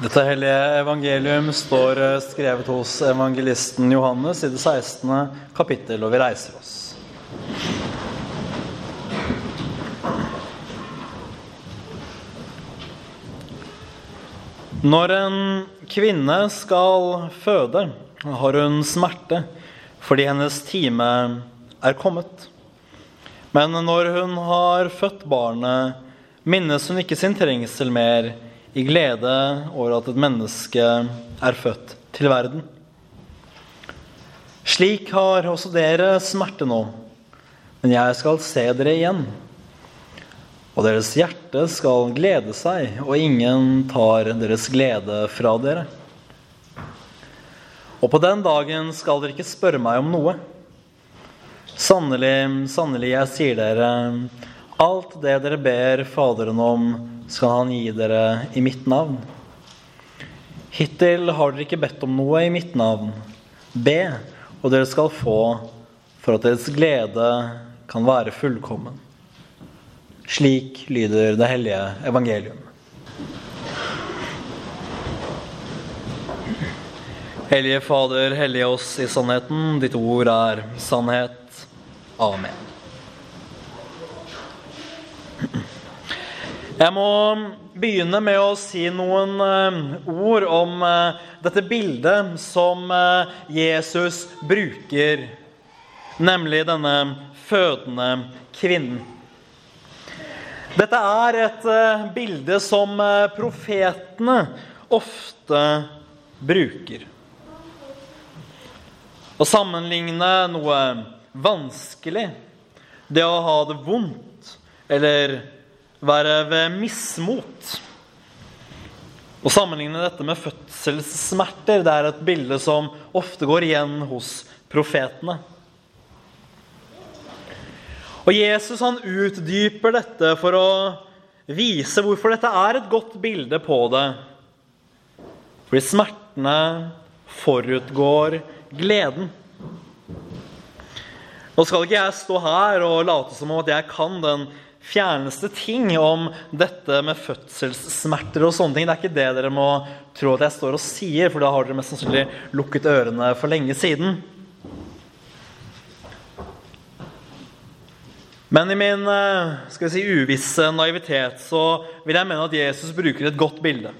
Dette hellige evangelium står eh, skrevet hos evangelisten Johannes i det 16. kapittel, og vi reiser oss. Når en kvinne skal føde, har hun smerte fordi hennes time er kommet. Men når hun har født barnet, minnes hun ikke sin trengsel mer i glede over at et menneske er født til verden. Slik har også dere smerte nå, men jeg skal se dere igjen. Og deres hjerte skal glede seg, og ingen tar deres glede fra dere. Og på den dagen skal dere ikke spørre meg om noe. Sannelig, sannelig, jeg sier dere, alt det dere ber Faderen om, skal han gi dere i mitt navn. Hittil har dere ikke bedt om noe i mitt navn. Be, og dere skal få, for at deres glede kan være fullkommen. Slik lyder det hellige evangelium. Hellige Fader, hellige oss i sannheten. Ditt ord er sannhet. Amen. Jeg må begynne med å si noen eh, ord om eh, dette bildet som eh, Jesus bruker, nemlig denne fødende kvinnen. Dette er et bilde som profetene ofte bruker. Å sammenligne noe vanskelig, det å ha det vondt eller være ved mismot. Å sammenligne dette med fødselssmerter det er et bilde som ofte går igjen hos profetene. Og Jesus han utdyper dette for å vise hvorfor dette er et godt bilde på det. Fordi smertene forutgår gleden. Nå skal ikke jeg stå her og late som om at jeg kan den fjerneste ting om dette med fødselssmerter og sånne ting. Det er ikke det dere må tro at jeg står og sier, for da har dere mest sannsynlig lukket ørene for lenge siden. Men i min eh, skal vi si, uvisse naivitet så vil jeg mene at Jesus bruker et godt bilde.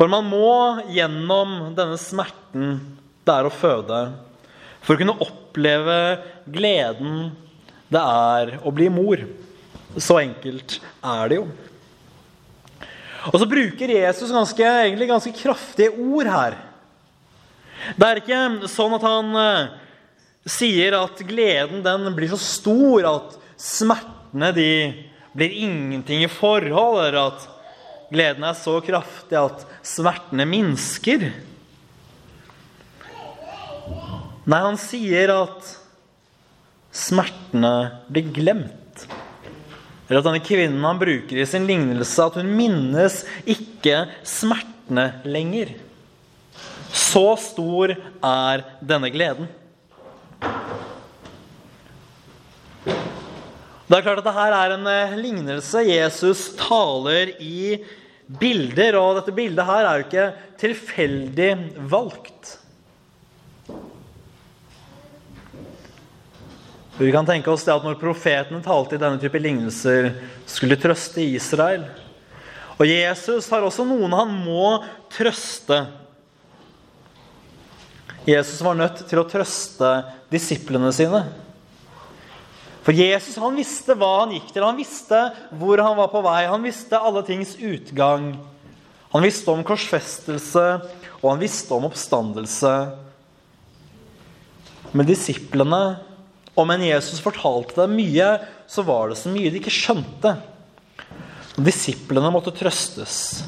For man må gjennom denne smerten det er å føde, for å kunne oppleve gleden det er å bli mor. Så enkelt er det jo. Og så bruker Jesus ganske, egentlig ganske kraftige ord her. Det er ikke sånn at han uh, sier at gleden den blir så stor at smertene de blir ingenting i forhold, eller at gleden er så kraftig at smertene minsker. Nei, han sier at smertene blir glemt. Eller at denne kvinnen han bruker i sin lignelse, at hun minnes ikke smertene lenger. Så stor er denne gleden. Det er klart at dette er en eh, lignelse. Jesus taler i bilder, og dette bildet her er jo ikke tilfeldig valgt. Vi kan tenke oss det at Når profetene talte i denne type lignelser, skulle de trøste Israel. Og Jesus har også noen han må trøste. Jesus var nødt til å trøste disiplene sine. For Jesus han visste hva han gikk til. Han visste hvor han var på vei. Han visste alle tings utgang. Han visste om korsfestelse, og han visste om oppstandelse. Men disiplene, om enn Jesus fortalte dem mye, så var det så mye de ikke skjønte. Disiplene måtte trøstes.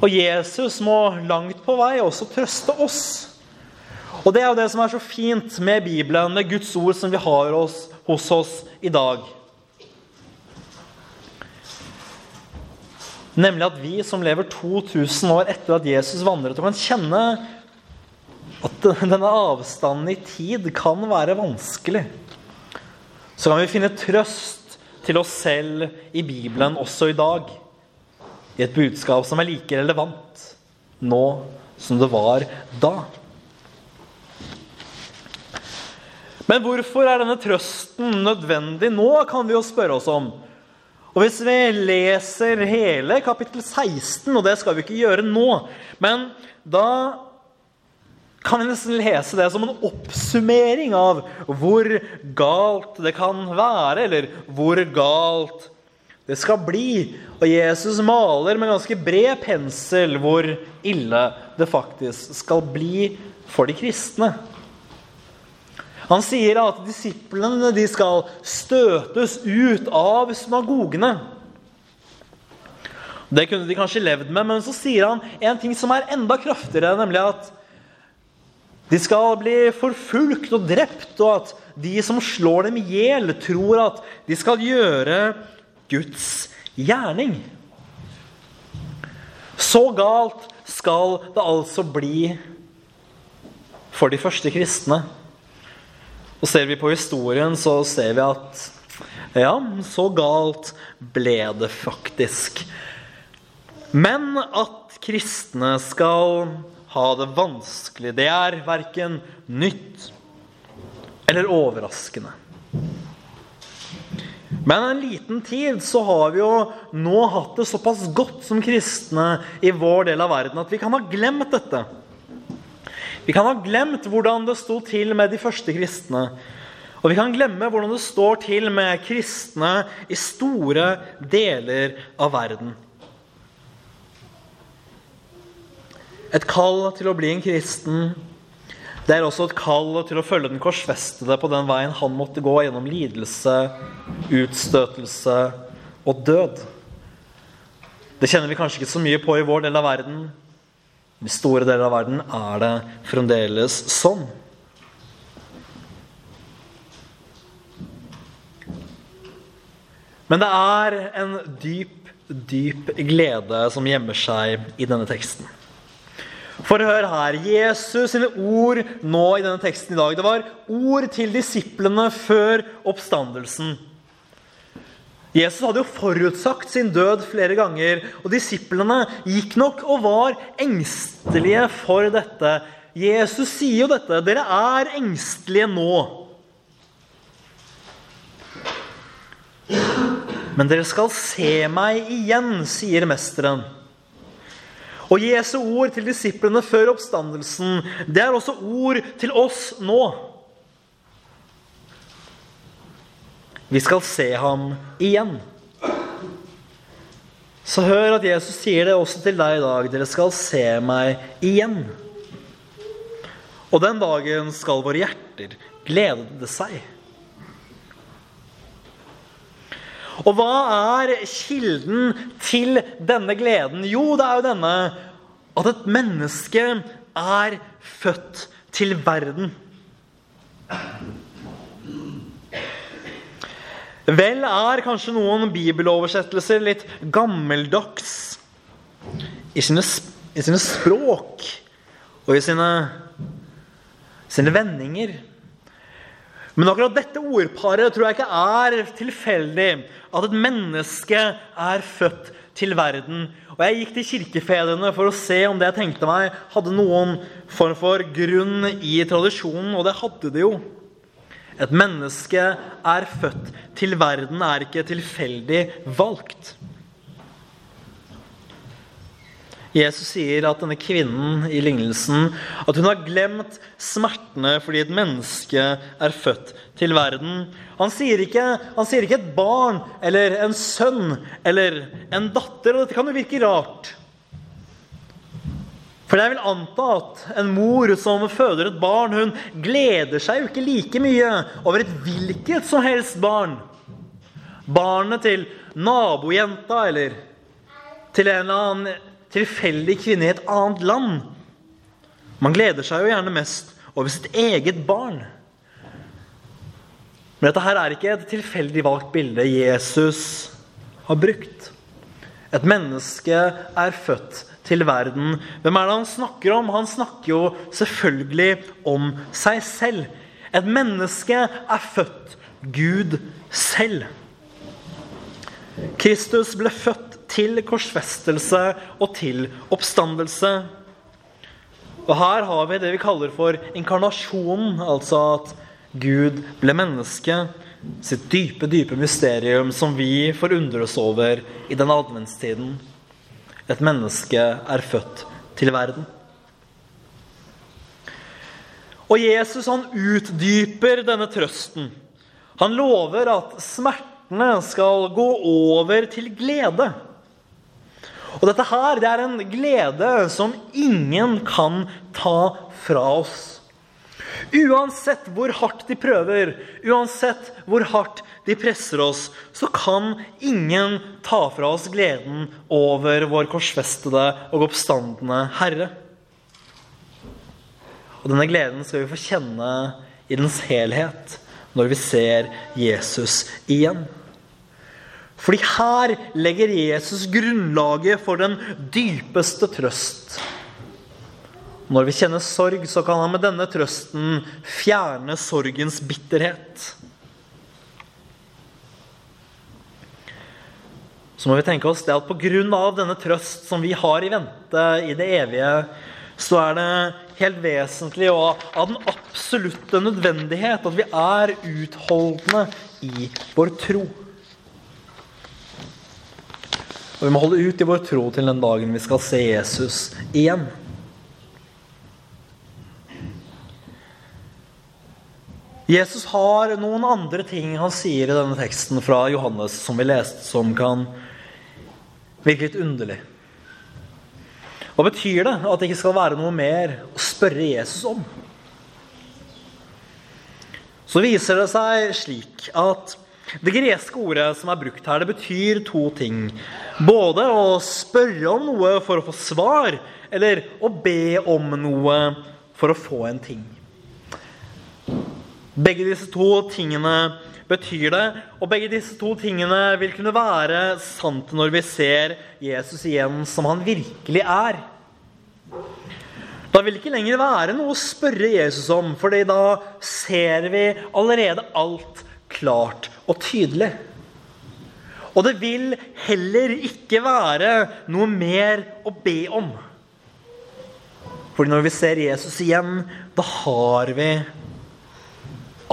Og Jesus må langt på vei også trøste oss. Og det er jo det som er så fint med Bibelen, med Guds ord som vi har hos, hos oss i dag. Nemlig at vi som lever 2000 år etter at Jesus vandret, og kan kjenne at denne avstanden i tid kan være vanskelig. Så kan vi finne trøst til oss selv i Bibelen også i dag. i et budskap som er like relevant nå som det var da. Men hvorfor er denne trøsten nødvendig nå, kan vi jo spørre oss om. Og Hvis vi leser hele kapittel 16, og det skal vi ikke gjøre nå, men da kan vi nesten lese det som en oppsummering av hvor galt det kan være, eller hvor galt det skal bli. Og Jesus maler med ganske bred pensel hvor ille det faktisk skal bli for de kristne. Han sier at disiplene de skal støtes ut av synagogene. Det kunne de kanskje levd med, men så sier han en ting som er enda kraftigere, nemlig at de skal bli forfulgt og drept, og at de som slår dem i hjel, tror at de skal gjøre Guds gjerning. Så galt skal det altså bli for de første kristne. Og ser vi på historien, så ser vi at ja, så galt ble det faktisk. Men at kristne skal ha det vanskelig, det er verken nytt eller overraskende. Men en liten tid så har vi jo nå hatt det såpass godt som kristne i vår del av verden at vi kan ha glemt dette. Vi kan ha glemt hvordan det sto til med de første kristne. Og vi kan glemme hvordan det står til med kristne i store deler av verden. Et kall til å bli en kristen, det er også et kall til å følge den korsfestede på den veien han måtte gå gjennom lidelse, utstøtelse og død. Det kjenner vi kanskje ikke så mye på i vår del av verden. I store deler av verden er det fremdeles sånn. Men det er en dyp, dyp glede som gjemmer seg i denne teksten. For hør her. Jesus sine ord nå i denne teksten i dag, det var ord til disiplene før oppstandelsen. Jesus hadde jo forutsagt sin død flere ganger, og disiplene gikk nok og var engstelige for dette. Jesus sier jo dette. Dere er engstelige nå. Men dere skal se meg igjen, sier mesteren. Og Jesu ord til disiplene før oppstandelsen, det er også ord til oss nå. Vi skal se ham igjen. Så hør at Jesus sier det også til deg i dag. Dere skal se meg igjen. Og den dagen skal våre hjerter glede seg. Og hva er kilden til denne gleden? Jo, det er jo denne at et menneske er født til verden. Vel er kanskje noen bibeloversettelser litt gammeldags i sine, i sine språk og i sine, sine vendinger. Men akkurat dette ordparet tror jeg ikke er tilfeldig. At et menneske er født til verden. Og Jeg gikk til kirkefedrene for å se om det jeg tenkte meg, hadde noen form for grunn i tradisjonen, og det hadde det jo. Et menneske er født til verden, er ikke tilfeldig valgt. Jesus sier at denne kvinnen i lignelsen at hun har glemt smertene fordi et menneske er født til verden. Han sier, ikke, han sier ikke et barn eller en sønn eller en datter. og Dette kan jo virke rart. For jeg vil anta at en mor som føder et barn, hun gleder seg jo ikke like mye over et hvilket som helst barn. Barnet til nabojenta eller til en eller annen tilfeldig kvinne i et annet land. Man gleder seg jo gjerne mest over sitt eget barn. Men dette her er ikke et tilfeldig valgt bilde Jesus har brukt. Et menneske er født til verden. Hvem er det han snakker om? Han snakker jo selvfølgelig om seg selv. Et menneske er født Gud selv. Kristus ble født til korsfestelse og til oppstandelse. Og her har vi det vi kaller for inkarnasjonen, altså at Gud ble menneske. Sitt dype, dype mysterium som vi forundres over i den adventstiden. Et menneske er født til verden. Og Jesus han utdyper denne trøsten. Han lover at smertene skal gå over til glede. Og dette her, det er en glede som ingen kan ta fra oss. Uansett hvor hardt de prøver, uansett hvor hardt de presser oss, så kan ingen ta fra oss gleden over vår korsfestede og oppstandende Herre. Og denne gleden skal vi få kjenne i dens helhet når vi ser Jesus igjen. Fordi her legger Jesus grunnlaget for den dypeste trøst. Når vi kjenner sorg, så kan han med denne trøsten fjerne sorgens bitterhet. Så må vi tenke oss det at pga. denne trøst som vi har i vente i det evige, så er det helt vesentlig og av den absolutte nødvendighet at vi er utholdende i vår tro. Og vi må holde ut i vår tro til den dagen vi skal se Jesus igjen. Jesus har noen andre ting han sier i denne teksten fra Johannes som vi leste, som kan virke litt underlig. Hva betyr det at det ikke skal være noe mer å spørre Jesus om? Så viser det seg slik at det greske ordet som er brukt her, det betyr to ting. Både å spørre om noe for å få svar, eller å be om noe for å få en ting. Begge disse to tingene betyr det. Og begge disse to tingene vil kunne være sant når vi ser Jesus igjen som han virkelig er. Da vil det ikke lenger være noe å spørre Jesus om, fordi da ser vi allerede alt klart og tydelig. Og det vil heller ikke være noe mer å be om. Fordi når vi ser Jesus igjen, da har vi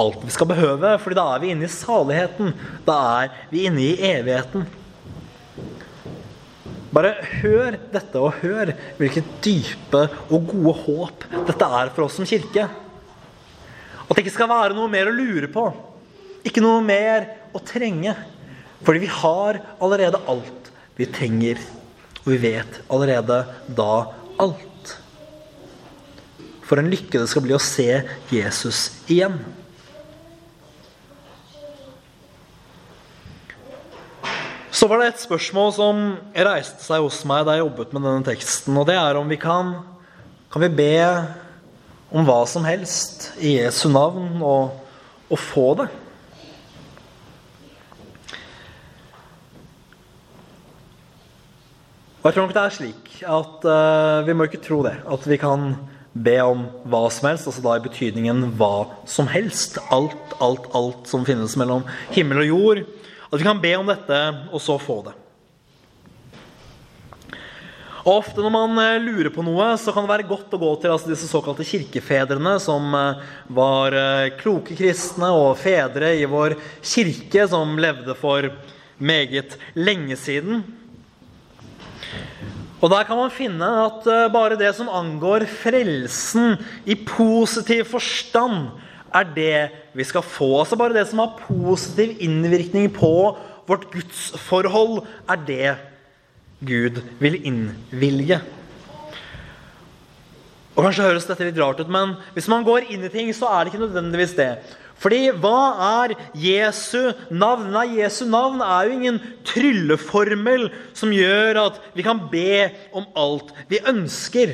alt vi skal behøve, fordi da er vi inne i saligheten. Da er vi inne i evigheten. Bare hør dette, og hør hvilket dype og gode håp dette er for oss som kirke. At det ikke skal være noe mer å lure på. Ikke noe mer å trenge. Fordi vi har allerede alt vi trenger. Og vi vet allerede da alt. For en lykke det skal bli å se Jesus igjen. Så var det et spørsmål som reiste seg hos meg da jeg jobbet med denne teksten. Og det er om vi kan, kan vi be om hva som helst i Jesu navn og, og få det. Og jeg tror nok det er slik at uh, vi må ikke tro det. At vi kan be om hva som helst, altså da i betydningen hva som helst. Alt, alt, alt som finnes mellom himmel og jord. At vi kan be om dette, og så få det. Og Ofte når man eh, lurer på noe, så kan det være godt å gå til altså disse såkalte kirkefedrene, som eh, var kloke kristne og fedre i vår kirke, som levde for meget lenge siden. Og Der kan man finne at bare det som angår frelsen i positiv forstand, er det vi skal få. Altså Bare det som har positiv innvirkning på vårt gudsforhold, er det Gud vil innvilge. Og Kanskje høres dette litt rart ut, men hvis man går inn i ting, så er det ikke nødvendigvis det. Fordi hva er Jesu navn? Nei, Jesu navn er jo ingen trylleformel som gjør at vi kan be om alt vi ønsker.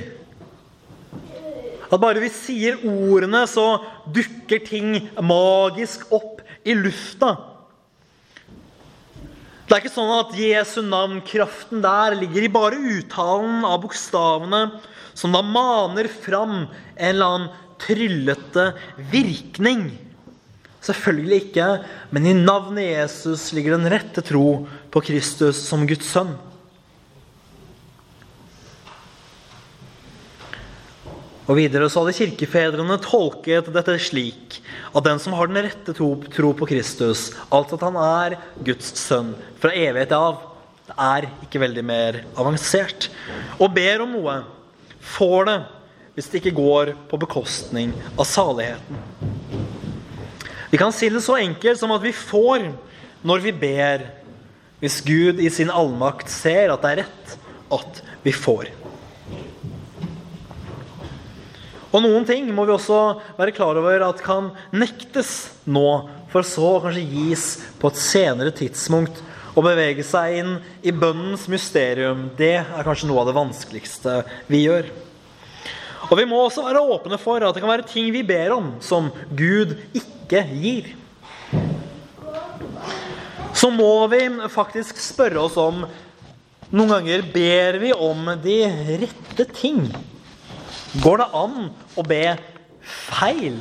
At bare vi sier ordene, så dukker ting magisk opp i lufta. Det er ikke sånn at Jesu navn, kraften der, ligger i bare uttalen av bokstavene, som da maner fram en eller annen tryllete virkning. Selvfølgelig ikke, men i navnet Jesus ligger den rette tro på Kristus som Guds sønn. Og videre så hadde kirkefedrene tolket dette slik at den som har den rette tro, på Kristus, altså at han er Guds sønn fra evighet av, det er ikke veldig mer avansert, og ber om noe, får det hvis det ikke går på bekostning av saligheten. Vi kan si det så enkelt som at vi får når vi ber, hvis Gud i sin allmakt ser at det er rett at vi får. Og noen ting må vi også være klar over at kan nektes nå, for så å kanskje gis på et senere tidspunkt. Å bevege seg inn i bønnens mysterium, det er kanskje noe av det vanskeligste vi gjør. Og vi må også være åpne for at det kan være ting vi ber om, som Gud ikke gir. Så må vi faktisk spørre oss om Noen ganger ber vi om de rette ting. Går det an å be feil?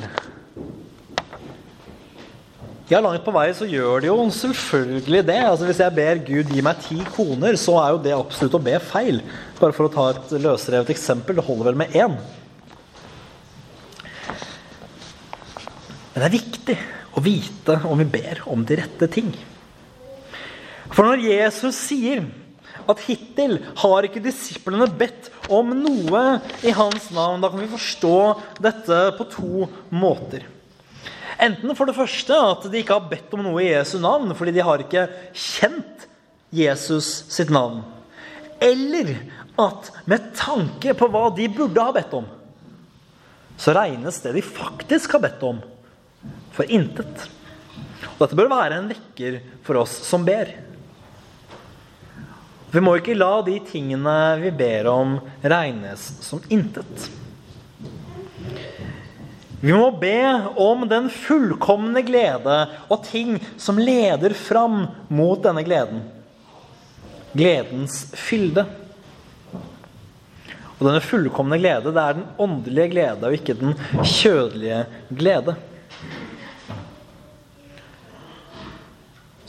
Ja, langt på vei så gjør det jo selvfølgelig det. Altså, hvis jeg ber Gud gi meg ti koner, så er jo det absolutt å be feil. Bare for å ta et løsrevet eksempel. Det holder vel med én. Men det er viktig å vite om vi ber om de rette ting. For når Jesus sier at hittil har ikke disiplene bedt om noe i hans navn. Da kan vi forstå dette på to måter. Enten for det første at de ikke har bedt om noe i Jesu navn fordi de har ikke kjent Jesus sitt navn. Eller at med tanke på hva de burde ha bedt om, så regnes det de faktisk har bedt om, for intet. Og dette bør være en vekker for oss som ber. Vi må ikke la de tingene vi ber om, regnes som intet. Vi må be om den fullkomne glede og ting som leder fram mot denne gleden. Gledens fylde. Og denne fullkomne glede, det er den åndelige glede og ikke den kjødelige glede.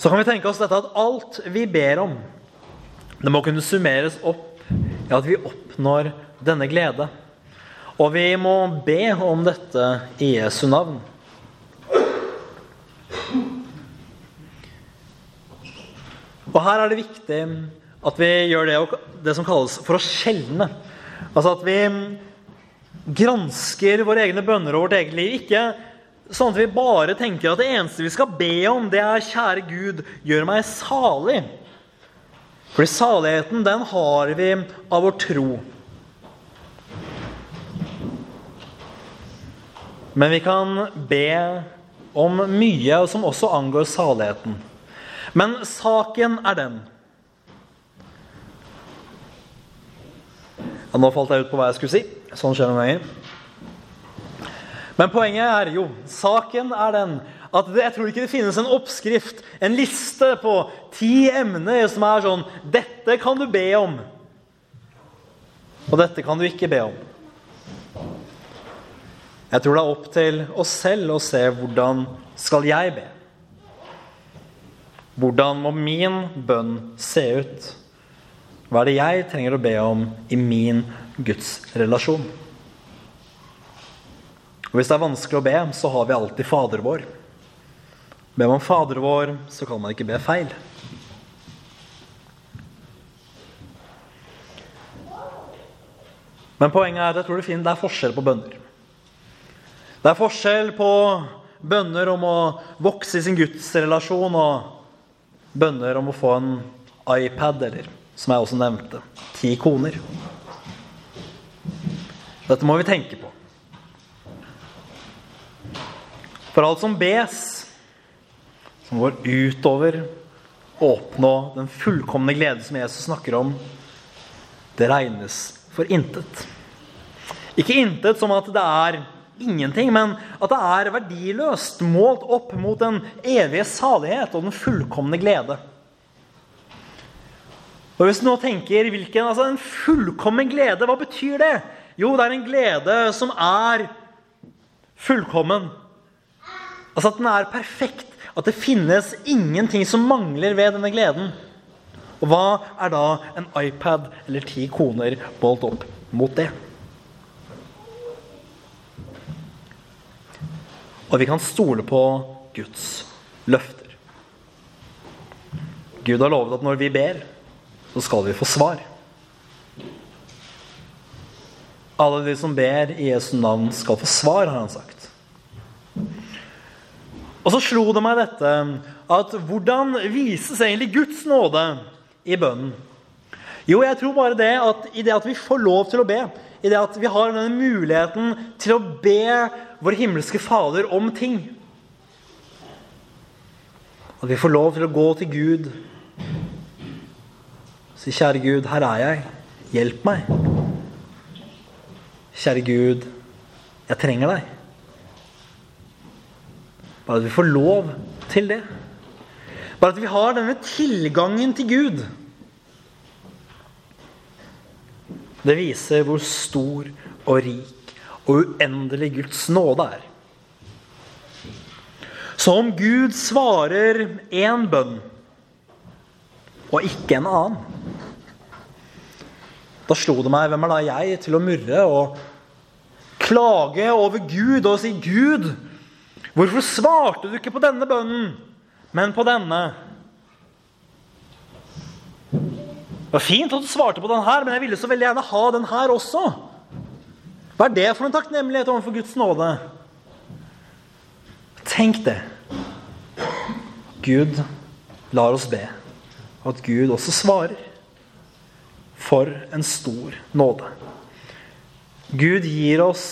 Så kan vi tenke oss dette at alt vi ber om, det må kunne summeres opp i at vi oppnår denne glede. Og vi må be om dette i Jesu navn. Og her er det viktig at vi gjør det, det som kalles for å skjelne. Altså at vi gransker våre egne bønner og vårt eget liv. Ikke sånn at vi bare tenker at det eneste vi skal be om, det er 'Kjære Gud, gjør meg salig'. Fordi saligheten, den har vi av vår tro. Men vi kan be om mye som også angår saligheten. Men saken er den ja, Nå falt jeg ut på hva jeg skulle si. Sånn skjer noen ganger. Men poenget er jo Saken er den at jeg tror ikke det finnes en oppskrift, en liste på ti emner som er sånn Dette kan du be om. Og dette kan du ikke be om. Jeg tror det er opp til oss selv å se hvordan skal jeg be. Hvordan må min bønn se ut? Hva er det jeg trenger å be om i min gudsrelasjon? Og Hvis det er vanskelig å be, så har vi alltid Fader vår. Ber man Fader vår, så kan man ikke be feil. Men poenget er at jeg tror det, det er forskjell på bønner. Det er forskjell på bønner om å vokse i sin gudsrelasjon og bønner om å få en iPad, eller som jeg også nevnte, ti koner. Dette må vi tenke på. For alt som bes, som går utover å oppnå den fullkomne glede som Jesus snakker om, det regnes for intet. Ikke intet som at det er ingenting, men at det er verdiløst målt opp mot den evige salighet og den fullkomne glede. Og Hvis du nå tenker hvilken, altså En fullkommen glede, hva betyr det? Jo, det er en glede som er fullkommen. Altså at den er perfekt. At det finnes ingenting som mangler ved denne gleden. Og hva er da en iPad eller ti koner målt opp mot det? Og vi kan stole på Guds løfter. Gud har lovet at når vi ber, så skal vi få svar. Alle de som ber i Jesu navn, skal få svar, har han sagt. Og så slo det meg dette at hvordan vises egentlig Guds nåde i bønnen? Jo, jeg tror bare det at i det at vi får lov til å be, i det at vi har denne muligheten til å be vår himmelske Fader om ting At vi får lov til å gå til Gud si, 'Kjære Gud, her er jeg. Hjelp meg.' 'Kjære Gud, jeg trenger deg.' Bare at vi får lov til det. Bare at vi har denne tilgangen til Gud. Det viser hvor stor og rik og uendelig Guds nåde er. Så om Gud svarer én bønn og ikke en annen Da slo det meg hvem er da jeg til å murre og klage over Gud og si 'Gud, hvorfor svarte du ikke på denne bønnen, men på denne?' Det var fint at du svarte på den her, men jeg ville så veldig gjerne ha den her også. Hva er det for en takknemlighet overfor Guds nåde? Tenk det. Gud lar oss be, at Gud også svarer. For en stor nåde. Gud gir oss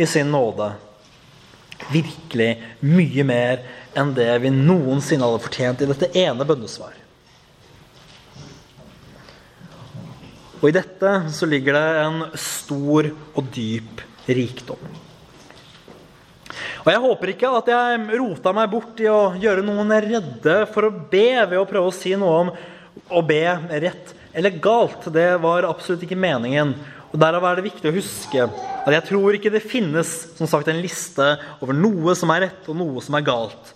i sin nåde virkelig mye mer enn det vi noensinne hadde fortjent i dette ene bønnesvar. Og i dette så ligger det en stor og dyp rikdom. Og Jeg håper ikke at jeg rota meg bort i å gjøre noen redde for å be ved å prøve å si noe om å be rett eller galt. Det var absolutt ikke meningen. Og Derav er det viktig å huske at jeg tror ikke det finnes som sagt, en liste over noe som er rett og noe som er galt.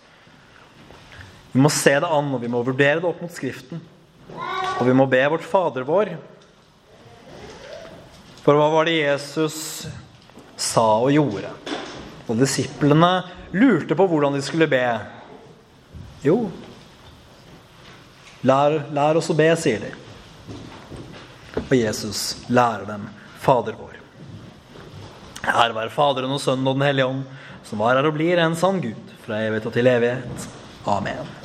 Vi må se det an, og vi må vurdere det opp mot Skriften. Og vi må be vårt Fader vår for hva var det Jesus sa og gjorde? Og disiplene lurte på hvordan de skulle be. Jo, lær, lær oss å be, sier de. Og Jesus lærer dem Fader vår. Ære være Faderen og Sønnen og Den hellige ånd, som var her og blir en sann Gud fra evighet og til evighet. Amen.